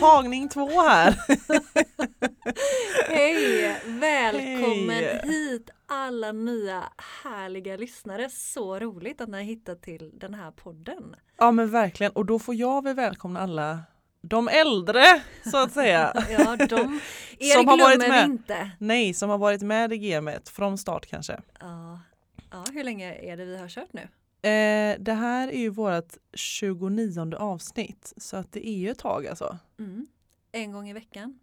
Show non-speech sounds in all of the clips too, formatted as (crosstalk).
Tagning två här. (laughs) Hej! Välkommen Hej. hit alla nya härliga lyssnare. Så roligt att ni har hittat till den här podden. Ja men verkligen och då får jag väl välkomna alla de äldre så att säga. (laughs) Ja, de (laughs) er Som har varit med. inte. Nej, som har varit med i gamet från start kanske. Ja. ja, hur länge är det vi har kört nu? Eh, det här är ju vårt 29 avsnitt så att det är ju ett tag alltså. Mm. En gång i veckan.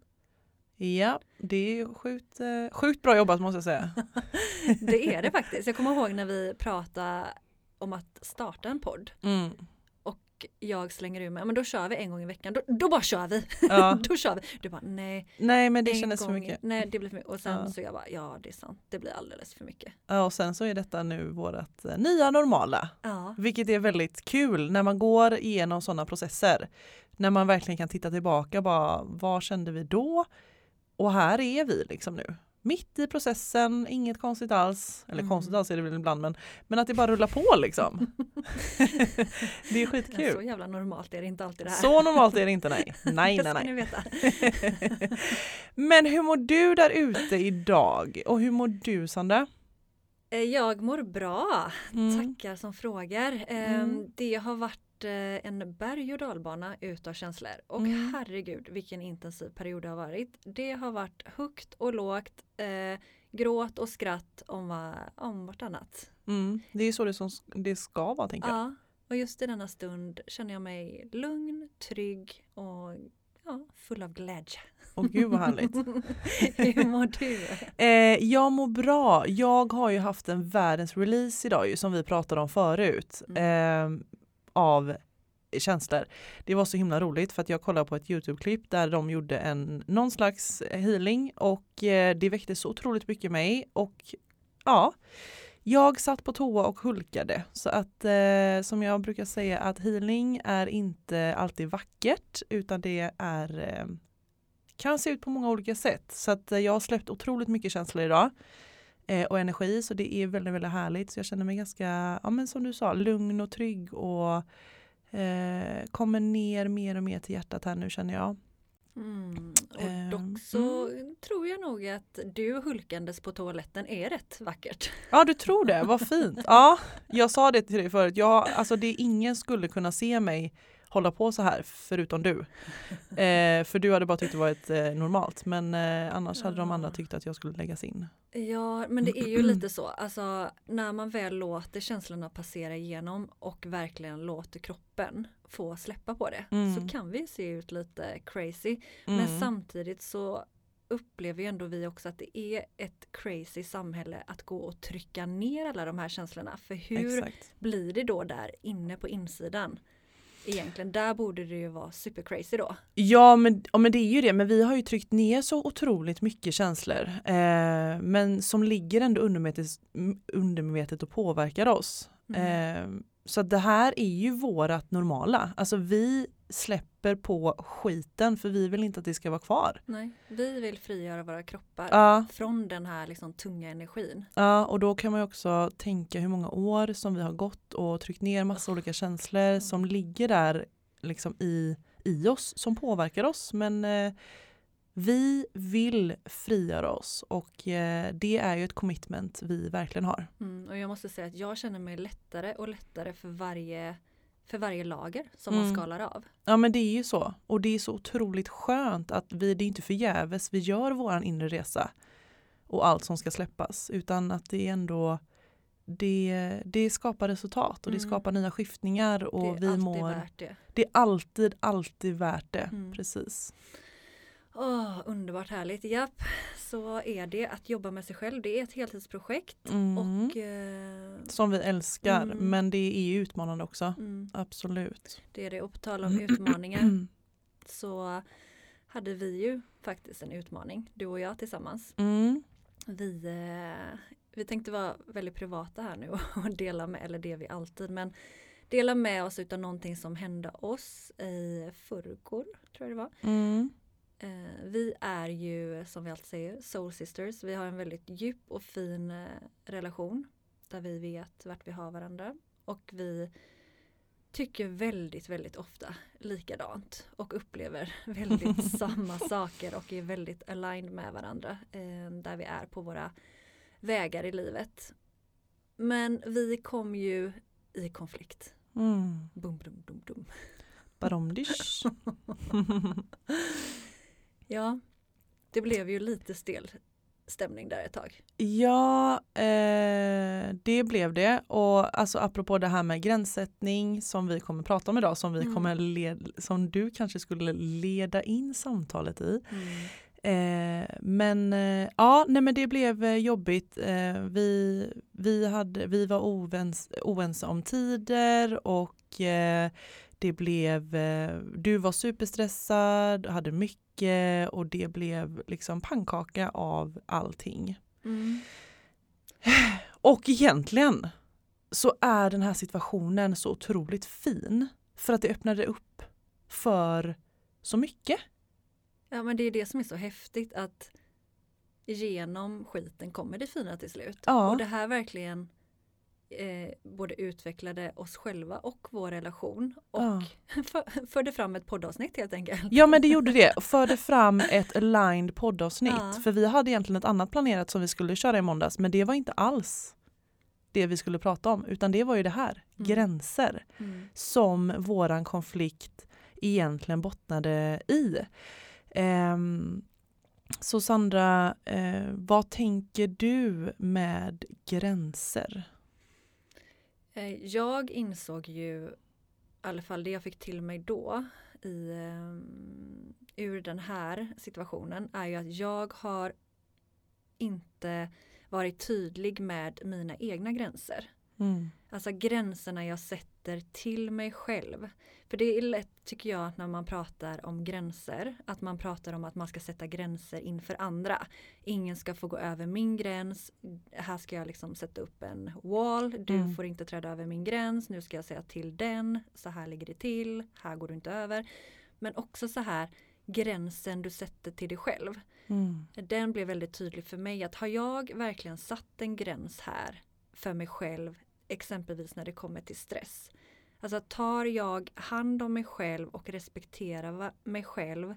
Ja, det är ju sjukt, eh, sjukt bra jobbat måste jag säga. (laughs) Det är det faktiskt. Jag kommer ihåg när vi pratade om att starta en podd Mm. Och jag slänger ur mig, men då kör vi en gång i veckan. Då, då bara kör vi. (laughs) Ja. då kör vi. Du bara nej. Nej men det kändes för gång i- mycket. Nej det blir för mycket. Och sen Ja. så jag bara ja det är sant. Det blir alldeles för mycket. Ja, och sen så är detta nu vårt eh, nya normala. Ja. Vilket är väldigt kul när man går igenom sådana processer. När man verkligen kan titta tillbaka bara vad kände vi då? Och här är vi liksom nu. Mitt i processen, inget konstigt alls. Eller Mm. konstigt alls är det väl ibland men, men att det bara rullar på liksom. (laughs) det är Så skitkul. jävla normalt är det inte alltid det här. Så normalt är det inte nej. (laughs) Nej nej nej. veta. (laughs) Men hur mår du där ute idag? Och hur mår du Sandra? Eh, Jag mår bra. Mm. Tackar som frågar. Ehm, Mm. Det har varit eh, en berg och dalbana utav känslor och Mm. herregud vilken intensiv period det har varit. Det har varit högt och lågt, eh, gråt och skratt om, va, om vartannat. Mm. Det är så det, som det ska vara tänker jag. Ja, och just i denna stund känner jag mig lugn, trygg och ja, full av glädje. Åh gud vad härligt. (laughs) Hur mår du? (laughs) Eh, jag mår bra. Jag har ju haft en världens release idag ju, som vi pratade om förut. Eh, av känslor. Det var så himla roligt för att jag kollade på ett Youtube-klipp där de gjorde en någon slags healing och eh, det väckte så otroligt mycket mig och ja, jag satt på toa och hulkade så att eh, som jag brukar säga att healing är inte alltid vackert utan det är eh, kan se ut på många olika sätt. Så att eh, jag har släppt otroligt mycket känslor idag eh, och energi så det är väldigt, väldigt härligt. Så jag känner mig ganska, ja men som du sa, lugn och trygg och eh, kommer ner mer och mer till hjärtat här nu känner jag. Mm, och Ehm, dock så tror jag nog att du hulkandes på toaletten är rätt vackert. Ja du tror det, vad fint. Ja, jag sa det till dig förut, jag, alltså det ingen skulle kunna se mig hålla på så här förutom du. (laughs) Eh, för du hade bara tyckt det var ett, eh, normalt men eh, annars hade de andra tyckt att jag skulle läggas in. Ja, men det är ju lite så. Alltså, när man väl låter känslorna passera igenom och verkligen låter kroppen få släppa på det Mm. så kan vi se ut lite crazy. Men Mm. samtidigt så upplever ju ändå vi också att det är ett crazy samhälle att gå och trycka ner alla de här känslorna. För hur Exakt. blir det då där inne på insidan? Egentligen, där borde det ju vara super crazy då. Ja men, ja men det är ju det, men vi har ju tryckt ner så otroligt mycket känslor. Eh, men som ligger ändå undermedvetet, undermedvetet och påverkar oss. Mm. Eh, så det här är ju vårat normala. Alltså vi släpper på skiten för vi vill inte att det ska vara kvar. Nej, vi vill frigöra våra kroppar Ja, från den här liksom tunga energin. ja, och då kan man ju också tänka hur många år som vi har gått och tryckt ner massa olika känslor som ligger där liksom i, i oss som påverkar oss. Men eh, vi vill frigöra oss och eh, det är ju ett commitment vi verkligen har. Mm, och jag måste säga att jag känner mig lättare och lättare för varje, för varje lager som man Mm. skalar av. Ja men det är ju så. Och det är så otroligt skönt att vi, det är inte förgäves vi gör våran inre resa och allt som ska släppas utan att det är ändå det, det skapar resultat och det Mm. skapar nya skiftningar och det är vi alltid mår värt det. Det är alltid, alltid värt det. Mm. Precis. Åh, underbart härligt. Japp, så är det att jobba med sig själv. Det är ett heltidsprojekt. Mm. Och eh, Som vi älskar Mm. men det är ju utmanande också. mm, Absolut. det är det. Och på tal om utmaningar (clears throat) så hade vi ju faktiskt en utmaning, du och jag tillsammans. Mm. Vi, eh, vi tänkte vara väldigt privata här nu (laughs) och dela med, eller det vi alltid, men dela med oss utav någonting som hände oss i förrgår, tror jag det var. Eh, vi är ju som vi alltid säger soul sisters. Vi har en väldigt djup och fin eh, relation där vi vet vart vi har varandra och vi tycker väldigt, väldigt ofta likadant och upplever (laughs) väldigt (laughs) samma saker och är väldigt aligned med varandra eh, där vi är på våra vägar i livet. Men vi kom ju i konflikt. Mm. Bum, bum, bum, bum. Baromdish. (laughs) Ja, det blev ju lite stel stämning där ett tag. Ja, eh, det blev det. Och alltså apropå det här med gränssättning som vi kommer prata om idag, som, vi Mm. kommer led, som du kanske skulle leda in samtalet i. Eh, men eh, ja, nej men det blev eh, jobbigt. Eh, vi, vi, hade, vi var ovens, oense om tider och eh, det blev, eh, du var superstressad, hade mycket och det blev liksom pannkaka av allting. Mm. Och egentligen så är den här situationen så otroligt fin för att det öppnade upp för så mycket. Ja men det är det som är så häftigt att genom skiten kommer det fina till slut. Ja. Och det här verkligen eh, både utvecklade oss själva och vår relation och Ja. (laughs) för, förde fram ett poddavsnitt helt enkelt. Ja men det gjorde det, förde fram ett aligned poddavsnitt. Ja. För vi hade egentligen ett annat planerat som vi skulle köra i måndags men det var inte alls det vi skulle prata om utan det var ju det här, Mm. gränser. Mm. som våran konflikt egentligen bottnade i. Ehm, så Sandra, eh, vad tänker du med gränser? Eh, Jag insåg ju, i alla fall det jag fick till mig då i, eh, ur den här situationen är ju att jag har inte varit tydlig med mina egna gränser. Mm. Alltså gränserna jag sätter till mig själv. För det är lätt tycker jag när man pratar om gränser att man pratar om att man ska sätta gränser inför andra. Ingen ska få gå över min gräns. Här ska jag liksom sätta upp en wall. Du Mm. får inte träda över min gräns. Nu ska jag säga till den. Så här ligger det till. Här går du inte över. Men också så här gränsen du sätter till dig själv. Mm. Den blev väldigt tydlig för mig att har jag verkligen satt en gräns här för mig själv, exempelvis när det kommer till stress. Alltså tar jag hand om mig själv och respekterar mig själv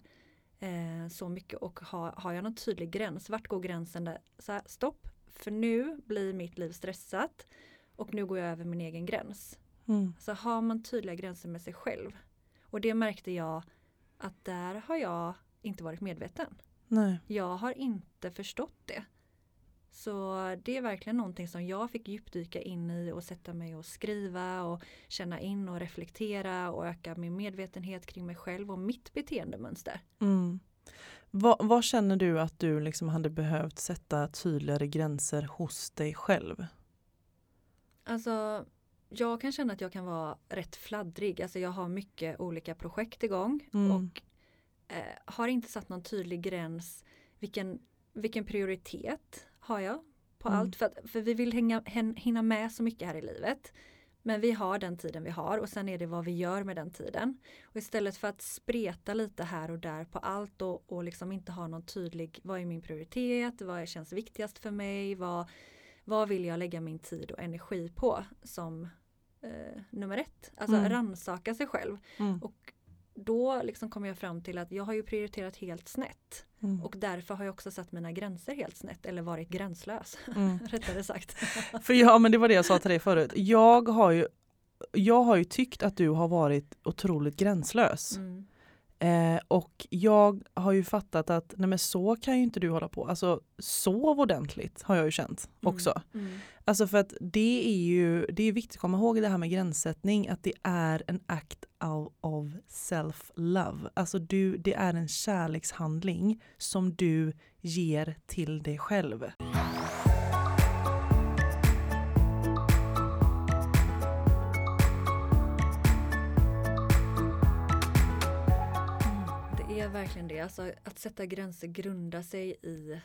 eh, så mycket och har, har jag någon tydlig gräns, vart går gränsen där? Så här, stopp, för nu blir mitt liv stressat och nu går jag över min egen gräns. Mm. Så har man tydliga gränser med sig själv. Och det märkte jag att där har jag inte varit medveten. Nej. Jag har inte förstått det. Så det är verkligen någonting som jag fick djupdyka in i och sätta mig och skriva och känna in och reflektera och öka min medvetenhet kring mig själv och mitt beteendemönster. Mm. Vad, vad känner du att du liksom hade behövt sätta tydligare gränser hos dig själv? Alltså jag kan känna att jag kan vara rätt fladdrig. Alltså jag har mycket olika projekt igång Mm. och eh, har inte satt någon tydlig gräns. Vilken, vilken prioritet har jag på Mm. allt? För, att, för vi vill hänga, hän- hinna med så mycket här i livet. Men vi har den tiden vi har och sen är det vad vi gör med den tiden. Och istället för att spreta lite här och där på allt och, och liksom inte ha någon tydlig, vad är min prioritet, vad känns viktigast för mig, vad, vad vill jag lägga min tid och energi på som eh, nummer ett. Alltså Mm. rannsaka sig själv. Mm. Och då liksom kom jag fram till att jag har ju prioriterat helt snett. Mm. Och därför har jag också satt mina gränser helt snett eller varit gränslös. (laughs) Mm. Rättare sagt. (laughs) För ja, men det var det jag sa till dig förut. Jag har ju, jag har ju tyckt att du har varit otroligt gränslös. Mm. Eh, och jag har ju fattat att nej men så kan ju inte du hålla på. Alltså sov ordentligt har jag ju känt också. Mm. Mm. Alltså för att det är ju det är viktigt att komma ihåg det här med gränssättning att det är en act of, of self-love. Alltså du, det är en kärlekshandling som du ger till dig själv. Verkligen det. Alltså, att sätta gränser grundar sig i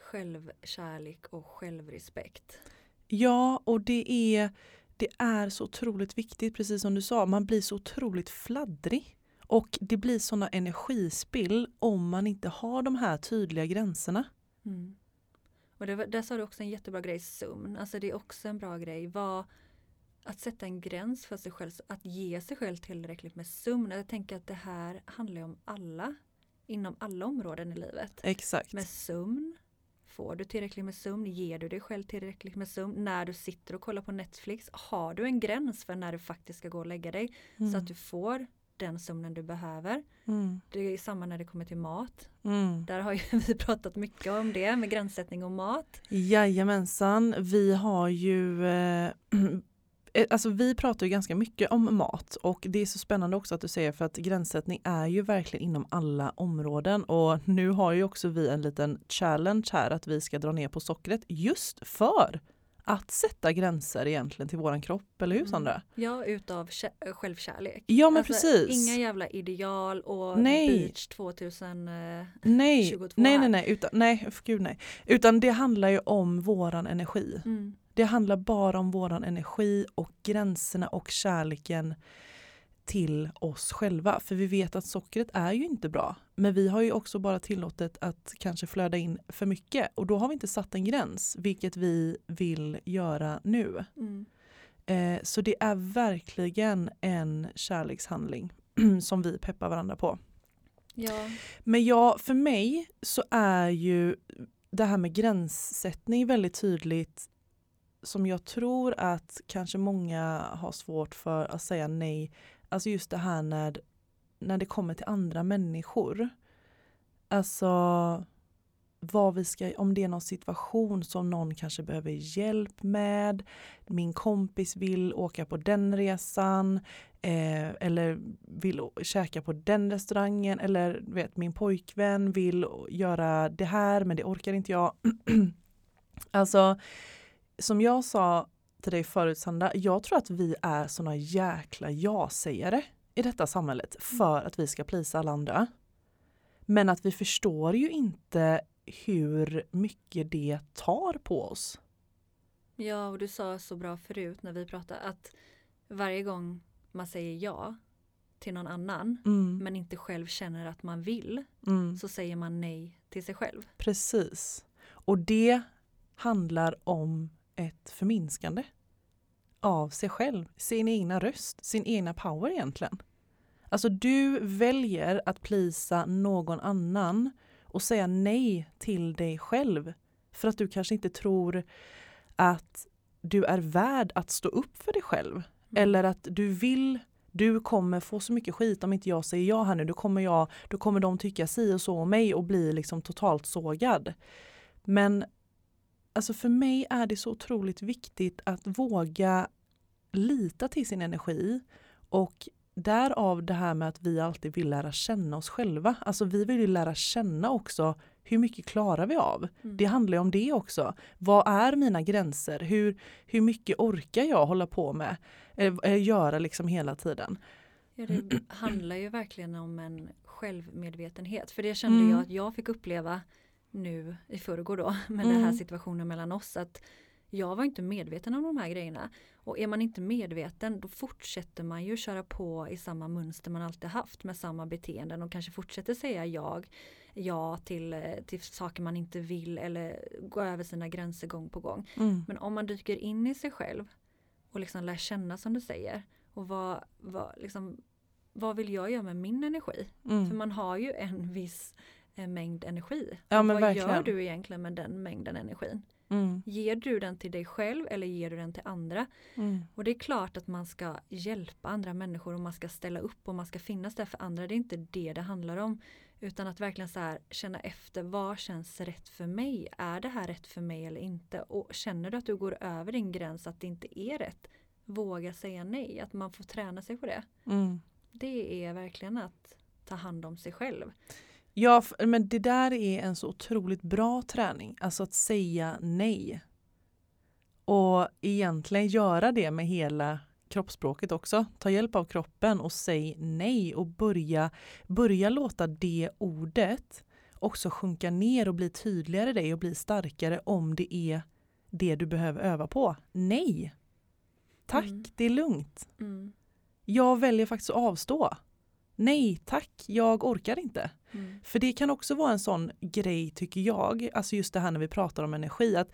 självkärlek och självrespekt. Ja, och det är, det är så otroligt viktigt, precis som du sa, man blir så otroligt fladdrig. Och det blir sådana energispill om man inte har de här tydliga gränserna. Mm. Och det, var- där sa du också en jättebra grej, sömn. Alltså det är också en bra grej. Vad, att sätta en gräns för sig själv, att ge sig själv tillräckligt med sömn. Jag tänker att det här handlar om alla, inom alla områden i livet. Exakt. Med sömn, får du tillräckligt med sömn? Ger du dig själv tillräckligt med sömn? När du sitter och kollar på Netflix, har du en gräns för när du faktiskt ska gå och lägga dig? Så att du får den sömnen du behöver. Mm. Det är samma när det kommer till mat. Mm. Där har ju (laughs) vi pratat mycket om det med gränssättning och mat. Jajamensan, vi har ju eh, (clears throat) Alltså vi pratar ju ganska mycket om mat och det är så spännande också att du säger för att gränssättning är ju verkligen inom alla områden och nu har ju också vi en liten challenge här att vi ska dra ner på sockret just för att sätta gränser egentligen till våran kropp, eller hur Mm. Sandra? Ja, utav kä- självkärlek. Ja men Alltså, precis. Inga jävla ideal och Nej. beach 2000. eh, nej, 22 nej, nej, nej, utan, nej, gud nej. Utan det handlar ju om våran energi. Mm. Det handlar bara om våran energi och gränserna och kärleken till oss själva. För vi vet att sockret är ju inte bra. Men vi har ju också bara tillåtit att kanske flöda in för mycket och då har vi inte satt en gräns, vilket vi vill göra nu. Mm. Eh, så det är verkligen en kärlekshandling (clears throat) som vi peppar varandra på. Ja. Men ja, för mig så är ju det här med gränssättning väldigt tydligt som jag tror att kanske många har svårt för att säga nej. Alltså just det här när, när det kommer till andra människor. Alltså vad vi ska, om det är någon situation som någon kanske behöver hjälp med. Min kompis vill åka på den resan eh, eller vill käka på den restaurangen eller vet, min pojkvän vill göra det här men det orkar inte jag. (clears throat) alltså som jag sa till dig förut Sandra, jag tror att vi är såna jäkla ja-sägare i detta samhället för att vi ska plisa alla andra. Men att vi förstår ju inte hur mycket det tar på oss. ja, och du sa så bra förut när vi pratade att varje gång man säger ja till någon annan Mm, men inte själv känner att man vill mm, så säger man nej till sig själv. precis. Och det handlar om ett förminskande av sig själv, sin egna röst, sin egna power egentligen. Alltså du väljer att plisa någon annan och säga nej till dig själv för att du kanske inte tror att du är värd att stå upp för dig själv. Mm. Eller att du vill, du kommer få så mycket skit om inte jag säger ja här nu. Då kommer, jag, då kommer de tycka si och så om mig och bli liksom totalt sågad. Men alltså för mig är det så otroligt viktigt att våga lita till sin energi och därav det här med att vi alltid vill lära känna oss själva. Alltså vi vill ju lära känna också hur mycket klarar vi av? Mm. Det handlar ju om det också. Vad är mina gränser? Hur, hur mycket orkar jag hålla på med? Eh, eh, göra liksom hela tiden. Ja, det handlar ju verkligen om en självmedvetenhet. För det kände Mm. jag att jag fick uppleva nu i förrgår då (laughs) med den här Mm. situationen mellan oss. Att jag var inte medveten om de här grejerna. Och är man inte medveten då fortsätter man ju köra på i samma mönster man alltid haft med samma beteenden och kanske fortsätter säga jag, ja till, till saker man inte vill eller gå över sina gränser gång på gång. Mm. Men om man dyker in i sig själv och liksom lär känna som du säger och vad, vad, liksom, vad vill jag göra med min energi? För Mm. man har ju en viss eh, mängd energi. Ja, men vad verkligen. gör du egentligen med den mängden energin? Mm. Ger du den till dig själv eller ger du den till andra? Mm. Och det är klart att man ska hjälpa andra människor och man ska ställa upp och man ska finnas där för andra. Det är inte det det handlar om. Utan att verkligen så här, känna efter vad känns rätt för mig? Är det här rätt för mig eller inte? Och känner du att du går över din gräns att det inte är rätt? Våga säga nej, att man får träna sig på det. Mm. Det är verkligen att ta hand om sig själv. Ja, men det där är en så otroligt bra träning. Alltså att säga nej. Och egentligen göra det med hela kroppsspråket också. Ta hjälp av kroppen och säg nej och börja, börja låta det ordet också sjunka ner och bli tydligare i dig och bli starkare om det är det du behöver öva på. Nej! Tack, Mm. det är lugnt. Mm. Jag väljer faktiskt att avstå. Nej tack, jag orkar inte. Mm. För det kan också vara en sån grej tycker jag, alltså just det här när vi pratar om energi, att,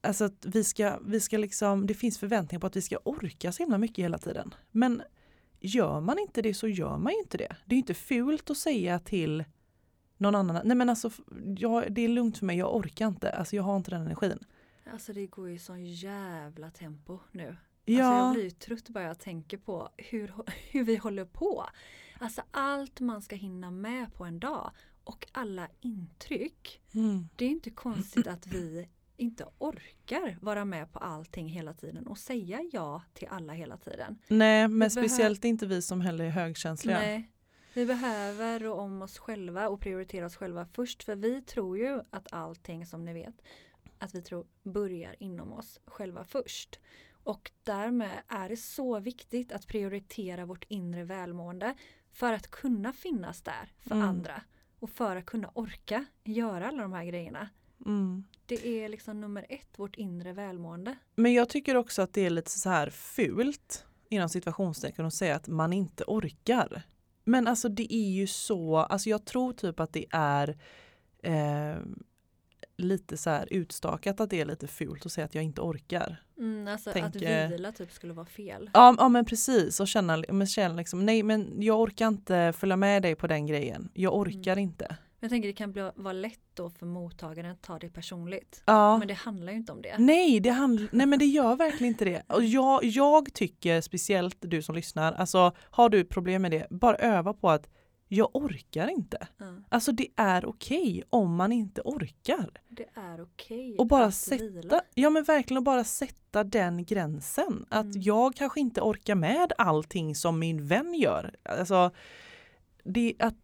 alltså att vi ska, vi ska liksom, det finns förväntningar på att vi ska orka så himla mycket hela tiden. Men gör man inte det så gör man ju inte det. Det är ju inte fult att säga till någon annan, nej men alltså jag, det är lugnt för mig, jag orkar inte, alltså jag har inte den energin. Alltså det går ju sån jävla tempo nu. Ja, Alltså jag blir ju trött bara jag tänker på hur, hur vi håller på. Alltså allt man ska hinna med på en dag och alla intryck. mm, Det är inte konstigt att vi inte orkar vara med på allting hela tiden och säga ja till alla hela tiden. nej men behö- speciellt inte vi som heller är högkänsliga. Nej. Vi behöver rå om oss själva och prioritera oss själva först för vi tror ju att allting som ni vet att vi tror börjar inom oss själva först. Och därmed är det så viktigt att prioritera vårt inre välmående för att kunna finnas där för Mm. andra och för att kunna orka göra alla de här grejerna. Mm. Det är liksom nummer ett, vårt inre välmående. Men jag tycker också att det är lite så här fult inom situationstecken att säga att man inte orkar. Men alltså det är ju så, alltså jag tror typ att det är eh, lite så här utstakat att det är lite fult att säga att jag inte orkar. Mm, alltså att Tänker- vila typ skulle vara fel. Ja, ja men precis och känna, men känna liksom nej men jag orkar inte följa med dig på den grejen. Jag orkar inte. Jag tänker det kan bli, vara lätt då för mottagaren att ta det personligt. Ja. Men det handlar ju inte om det. Nej, det handl- nej men det gör verkligen inte det. Och jag, jag tycker speciellt du som lyssnar, alltså har du problem med det, bara öva på att jag orkar inte. Ja, Alltså det är okej om man inte orkar. det är okej Och bara att sätta, vila. ja men verkligen och bara sätta den gränsen. Att Mm. jag kanske inte orkar med allting som min vän gör. Alltså det, att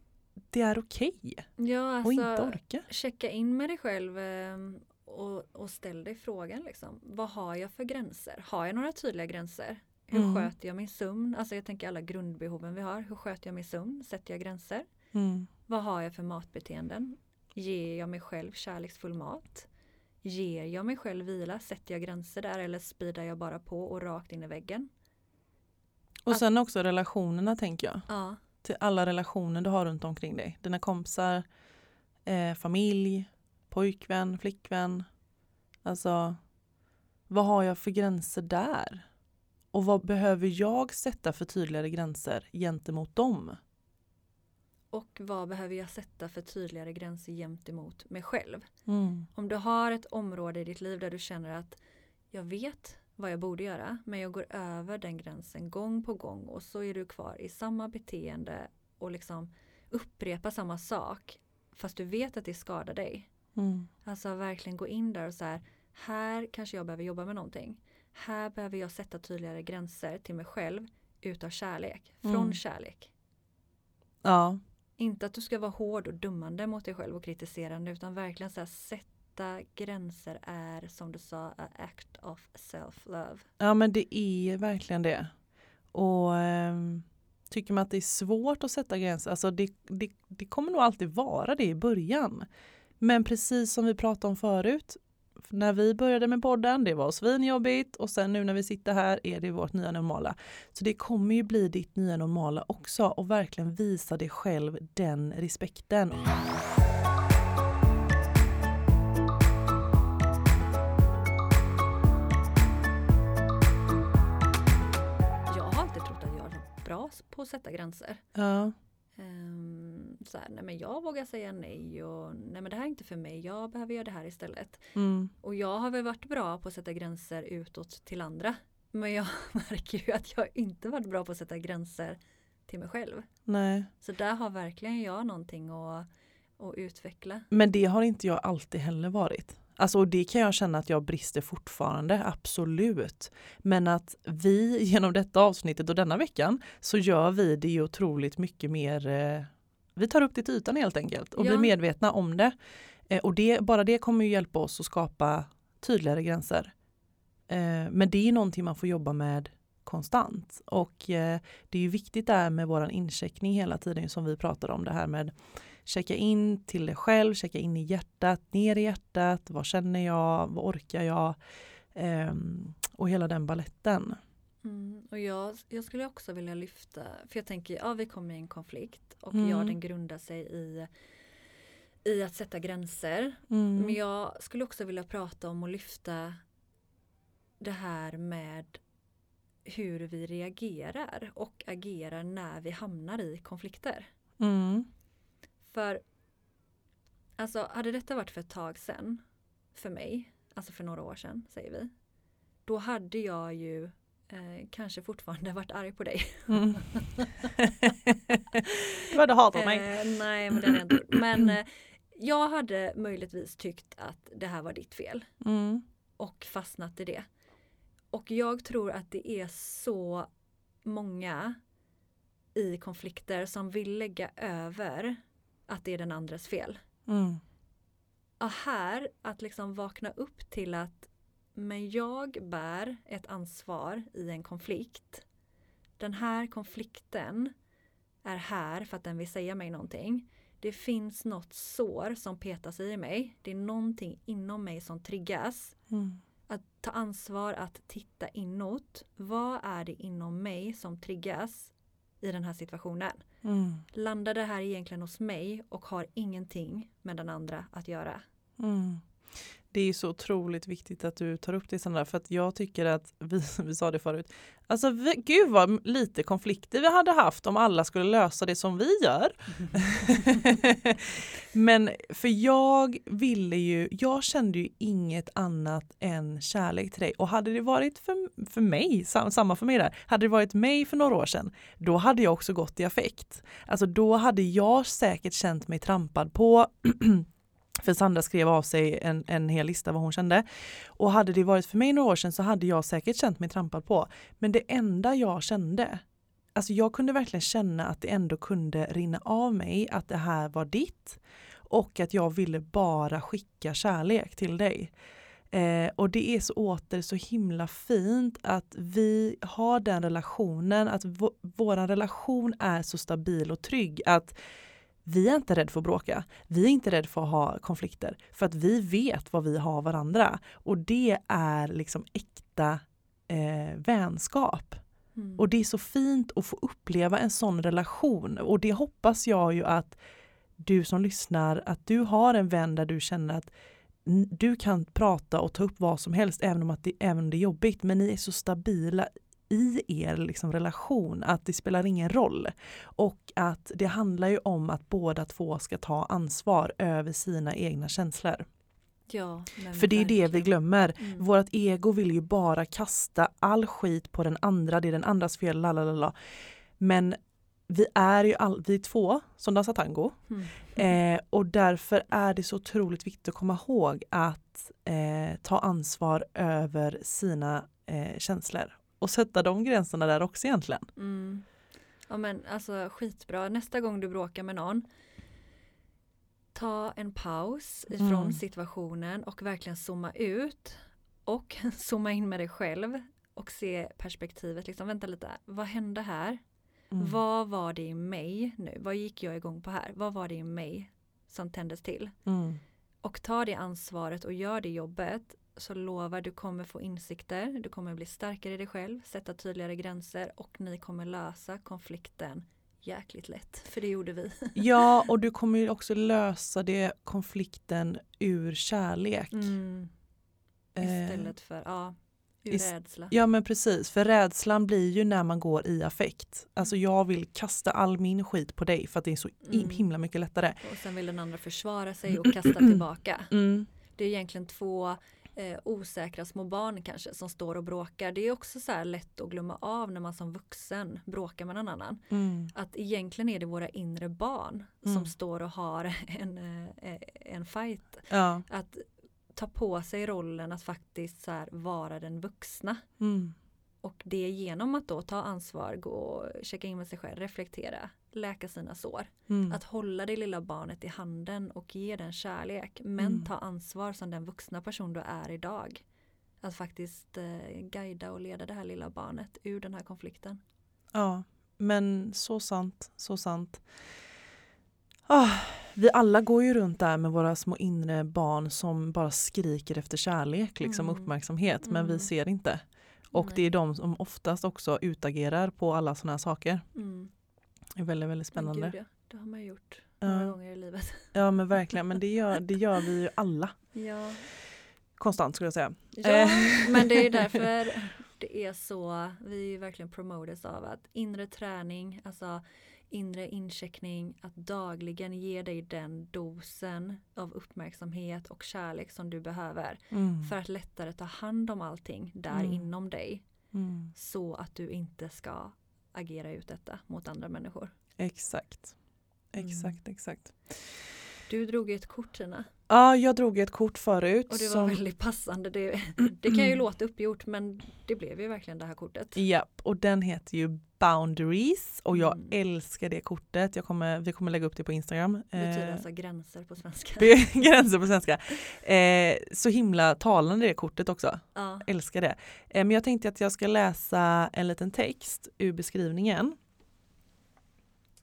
det är okej Ja, att inte alltså orka. checka in med dig själv eh, och, och ställ dig frågan liksom. Vad har jag för gränser? Har jag några tydliga gränser? Hur Mm. sköter jag min sömn? Alltså jag tänker alla grundbehoven vi har. Hur sköter jag min sömn? Sätter jag gränser? Mm. Vad har jag för matbeteenden? Ger jag mig själv kärleksfull mat? Ger jag mig själv vila? Sätter jag gränser där eller speedar jag bara på och rakt in i väggen? Och Att- sen också relationerna tänker jag. Ja, till alla relationer du har runt omkring dig. Dina kompisar, eh, familj, pojkvän, flickvän. Alltså, vad har jag för gränser där? Och vad behöver jag sätta för tydligare gränser gentemot dem? och vad behöver jag sätta för tydligare gränser gentemot mig själv? Mm. Om du har ett område i ditt liv där du känner att jag vet vad jag borde göra men jag går över den gränsen gång på gång och så är du kvar i samma beteende och liksom upprepa samma sak fast du vet att det skadar dig. Mm. Alltså verkligen gå in där och så här, här kanske jag behöver jobba med någonting. Här behöver jag sätta tydligare gränser till mig själv utav kärlek, från Mm. kärlek. Ja, Inte att du ska vara hård och dummande mot dig själv och kritiserande utan verkligen så här, sätta gränser är som du sa a act of self-love. ja, men det är verkligen det. Och ehm, tycker man att det är svårt att sätta gränser, alltså det, det, det kommer nog alltid vara det i början. Men precis som vi pratade om förut, när vi började med podden, det var svinjobbigt och sen nu när vi sitter här är det vårt nya normala. Så det kommer ju bli ditt nya normala också och verkligen visa dig själv den respekten. Jag har alltid trott att jag är bra på att sätta gränser. Ja, Ehm, så här, nej men jag vågar säga nej och nej men det här är inte för mig, jag behöver göra det här istället. Mm. Och jag har väl varit bra på att sätta gränser utåt till andra. Men jag (laughs) märker ju att jag inte varit bra på att sätta gränser till mig själv. Nej. Så där har verkligen jag någonting att, att utveckla. Men det har inte jag alltid heller varit. Alltså, och det kan jag känna att jag brister fortfarande, absolut. Men att vi (laughs) genom detta avsnittet och denna veckan så gör vi det ju otroligt mycket mer eh, vi tar upp det till ytan helt enkelt och Ja. blir medvetna om det. Eh, och det, bara det kommer ju hjälpa oss att skapa tydligare gränser. Eh, men det är någonting man får jobba med konstant. Och eh, det är ju viktigt där med våran incheckning hela tiden som vi pratar om det här med checka in till dig själv, checka in i hjärtat, ner i hjärtat, vad känner jag, vad orkar jag? Ehm, och hela den balletten. Mm, och jag, jag skulle också vilja lyfta, för jag tänker, ja vi kommer i en konflikt och Mm. ja den grundar sig i, i att sätta gränser. Mm. Men jag skulle också vilja prata om och lyfta det här med hur vi reagerar och agerar när vi hamnar i konflikter. Mm. För alltså hade detta varit för ett tag sedan för mig, alltså för några år sedan säger vi, då hade jag ju eh, kanske fortfarande varit arg på dig. Mm. (laughs) du hade hatat mig. Eh, nej, men det hade jag inte. Men eh, jag hade möjligtvis tyckt att det här var ditt fel Mm. och fastnat i det. Och jag tror att det är så många i konflikter som vill lägga över att det är den andres fel. Mm. Och här att liksom vakna upp till att men jag bär ett ansvar i en konflikt. Den här konflikten är här för att den vill säga mig någonting. Det finns något sår som petar sig i mig. Det är någonting inom mig som triggas. Mm. Att ta ansvar, att titta inåt. Vad är det inom mig som triggas i den här situationen? Mm. Landar det här egentligen hos mig och har ingenting med den andra att göra? Mm. Det är så otroligt viktigt att du tar upp det Sandra för att jag tycker att vi, (laughs) vi sa det förut. Alltså vi, gud vad lite konflikter vi hade haft om alla skulle lösa det som vi gör. (laughs) (laughs) Men för jag ville ju, jag kände ju inget annat än kärlek till dig och hade det varit för, för mig, sam, samma för mig där, hade det varit mig för några år sedan, då hade jag också gått i affekt. Alltså då hade jag säkert känt mig trampad på (clears throat) För Sandra skrev av sig en, en hel lista vad hon kände. Och hade det varit för mig några år sedan så hade jag säkert känt mig trampad på. Men det enda jag kände, alltså jag kunde verkligen känna att det ändå kunde rinna av mig att det här var ditt. Och att jag ville bara skicka kärlek till dig. Eh, och det är så åter så himla fint att vi har den relationen, att vår relation är så stabil och trygg att vi är inte rädda för att bråka. Vi är inte rädda för att ha konflikter. För att vi vet vad vi har varandra. Och det är liksom äkta eh, vänskap. Mm. Och det är så fint att få uppleva en sån relation. Och det hoppas jag ju att du som lyssnar, att du har en vän där du känner att du kan prata och ta upp vad som helst även om, att det, även om det är jobbigt. Men ni är så stabila i er liksom relation att det spelar ingen roll. Och att det handlar ju om att båda två ska ta ansvar över sina egna känslor. Ja, För det är det vi verkligen. glömmer. Mm. Vårt ego vill ju bara kasta all skit på den andra, det är den andras fel, lalalala. Men vi är ju all, vi är två som dansar tango Mm. eh, och därför är det så otroligt viktigt att komma ihåg att eh, ta ansvar över sina eh, känslor och sätta de gränserna där också egentligen. Mm. Ja men alltså skitbra. Nästa gång du bråkar med någon ta en paus ifrån Mm. situationen och verkligen zooma ut och (laughs) zooma in med dig själv och se perspektivet. Liksom, vänta lite, vad hände här? Mm. Vad var det i mig nu? Vad gick jag igång på här? Vad var det i mig som tändes till? Mm. Och ta det ansvaret och gör det jobbet så lovar du kommer få insikter, du kommer bli starkare i dig själv, sätta tydligare gränser och ni kommer lösa konflikten jäkligt lätt. För det gjorde vi. (laughs) Ja, och du kommer ju också lösa det konflikten ur kärlek. Mm. Eh, Istället för, ja, Ur Is- rädsla. Ja men precis, för rädslan blir ju när man går i affekt. Alltså jag vill kasta all min skit på dig för att det är så Mm. himla mycket lättare. Och sen vill den andra försvara sig och (clears throat) kasta tillbaka. Mm. Det är egentligen två eh, osäkra små barn kanske som står och bråkar. Det är också så lätt att glömma av när man som vuxen bråkar med någon annan. Mm. Att egentligen är det våra inre barn Mm. som står och har (laughs) en, eh, en fight. Ja. Att ta på sig rollen att faktiskt så vara den vuxna. Mm. Och det genom att då ta ansvar, gå och checka in med sig själv, reflektera, läka sina sår. Mm. Att hålla det lilla barnet i handen och ge den kärlek. Men Mm. ta ansvar som den vuxna person du är idag. Att faktiskt eh, guida och leda det här lilla barnet ur den här konflikten. Ja, men så sant, så sant. Ah, vi alla går ju runt där med våra små inre barn som bara skriker efter kärlek, liksom Mm. uppmärksamhet, men vi Mm. ser inte. Och det är de som oftast också utagerar på alla sådana här saker. Mm. Det är väldigt, väldigt spännande. Men Gud, ja. Det har man ju gjort några Ja. gånger i livet. (laughs) Ja men verkligen, men det gör, det gör vi ju alla. Ja, Konstant skulle jag säga. ja Eh. men det är därför (laughs) det är så, vi är ju verkligen promoters av att inre träning, alltså inre incheckning, att dagligen ge dig den dosen av uppmärksamhet och kärlek som du behöver Mm. för att lättare ta hand om allting där Mm. inom dig Mm. så att du inte ska agera ut detta mot andra människor. Exakt. Mm. Exakt, exakt. Du drog ett kort Tina Ja, jag drog ett kort förut. och det var som- väldigt passande. Det, (clears throat) det kan ju låta uppgjort men det blev ju verkligen det här kortet. Japp, och den heter ju Boundaries och jag Mm. älskar det kortet. Jag kommer, vi kommer lägga upp det på Instagram. Det betyder Eh, alltså gränser på svenska. (laughs) gränser på svenska. Eh, så himla talande det kortet också. Ja. Älskar det. Eh, men jag tänkte att jag ska läsa en liten text ur beskrivningen.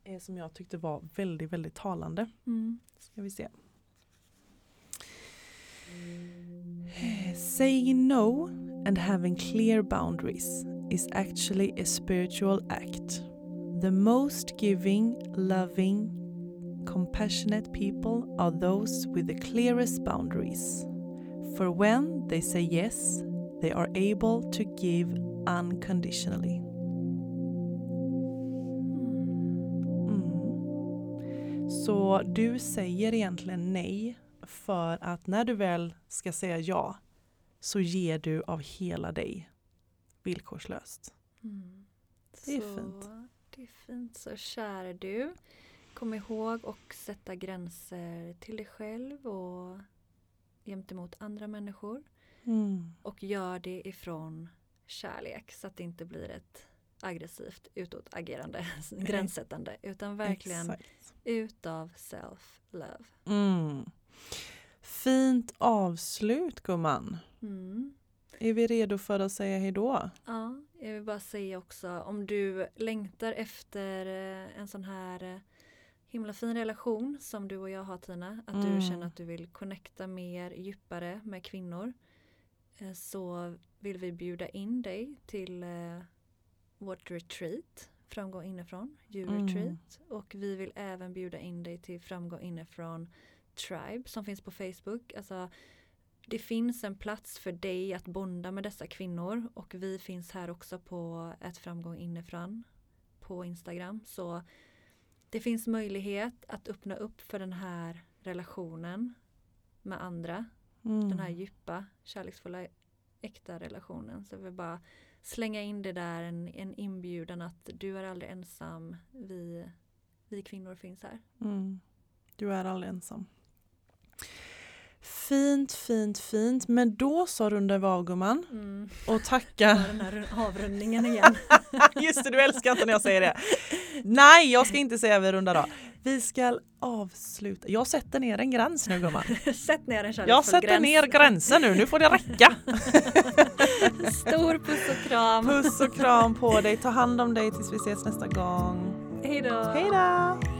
Eh, som jag tyckte var väldigt, väldigt talande. Mm. Ska vi se. Saying no and having clear boundaries is actually a spiritual act. The most giving, loving, compassionate people are those with the clearest boundaries. For when they say yes, they are able to give unconditionally. Mm. Så du säger egentligen nej för att när du väl ska säga ja så ger du av hela dig villkorslöst. Mm. Det är så, fint. Det är fint. Så kära du, kom ihåg och sätta gränser till dig själv och gentemot andra människor. Mm. Och gör det ifrån kärlek så att det inte blir ett aggressivt utåtagerande (laughs) gränssättande utan verkligen Exakt. utav self-love. Mm. Fint avslut gumman. Mm. Är vi redo för att säga hejdå? Ja, jag vill bara säga också om du längtar efter eh, en sån här eh, himla fin relation som du och jag har Tina. Att Mm. du känner att du vill connecta mer djupare med kvinnor. eh, Så vill vi bjuda in dig till vårt retreat Framgång inifrån, You Mm. Och vi vill även bjuda in dig till Framgång inifrån Tribe som finns på Facebook. Alltså, det finns en plats för dig att bonda med dessa kvinnor och vi finns här också på ett framgång inifrån på Instagram. Så det finns möjlighet att öppna upp för den här relationen med andra. Mm. Den här djupa, kärleksfulla, äkta relationen. Så vill bara slänga in det där, en, en inbjudan att du är aldrig ensam. Vi, vi kvinnor finns här. Mm. Du är aldrig ensam. Fint, fint, fint. Men då så rundar vi av gumman Mm. och tacka. Den här avrundningen igen. (laughs) Just det, du älskar inte när jag säger det. Nej, jag ska inte säga vi rundar av. Vi ska avsluta. Jag sätter ner en gräns nu gumman. (laughs) Sätt ner en Jag sätter gräns. ner gränsen nu, nu får det räcka. (laughs) Stor puss och kram. Puss och kram på dig, ta hand om dig tills vi ses nästa gång. Hej då. Hej då!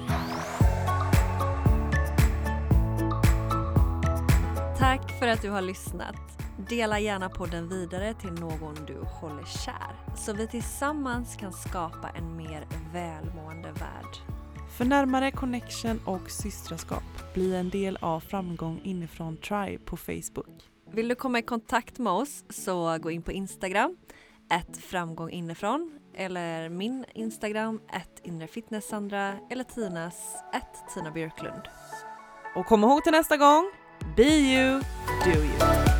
För att du har lyssnat. Dela gärna podden vidare till någon du håller kär så vi tillsammans kan skapa en mer välmående värld. För närmare connection och systraskap, bli en del av Framgång inifrån Tribe på Facebook. Vill du komma i kontakt med oss så gå in på Instagram, ett framgång inifrån eller min Instagram, ett inrefitnesssandra eller Tinas, ett Tina Björklund. Och kom ihåg till nästa gång, be you, do you.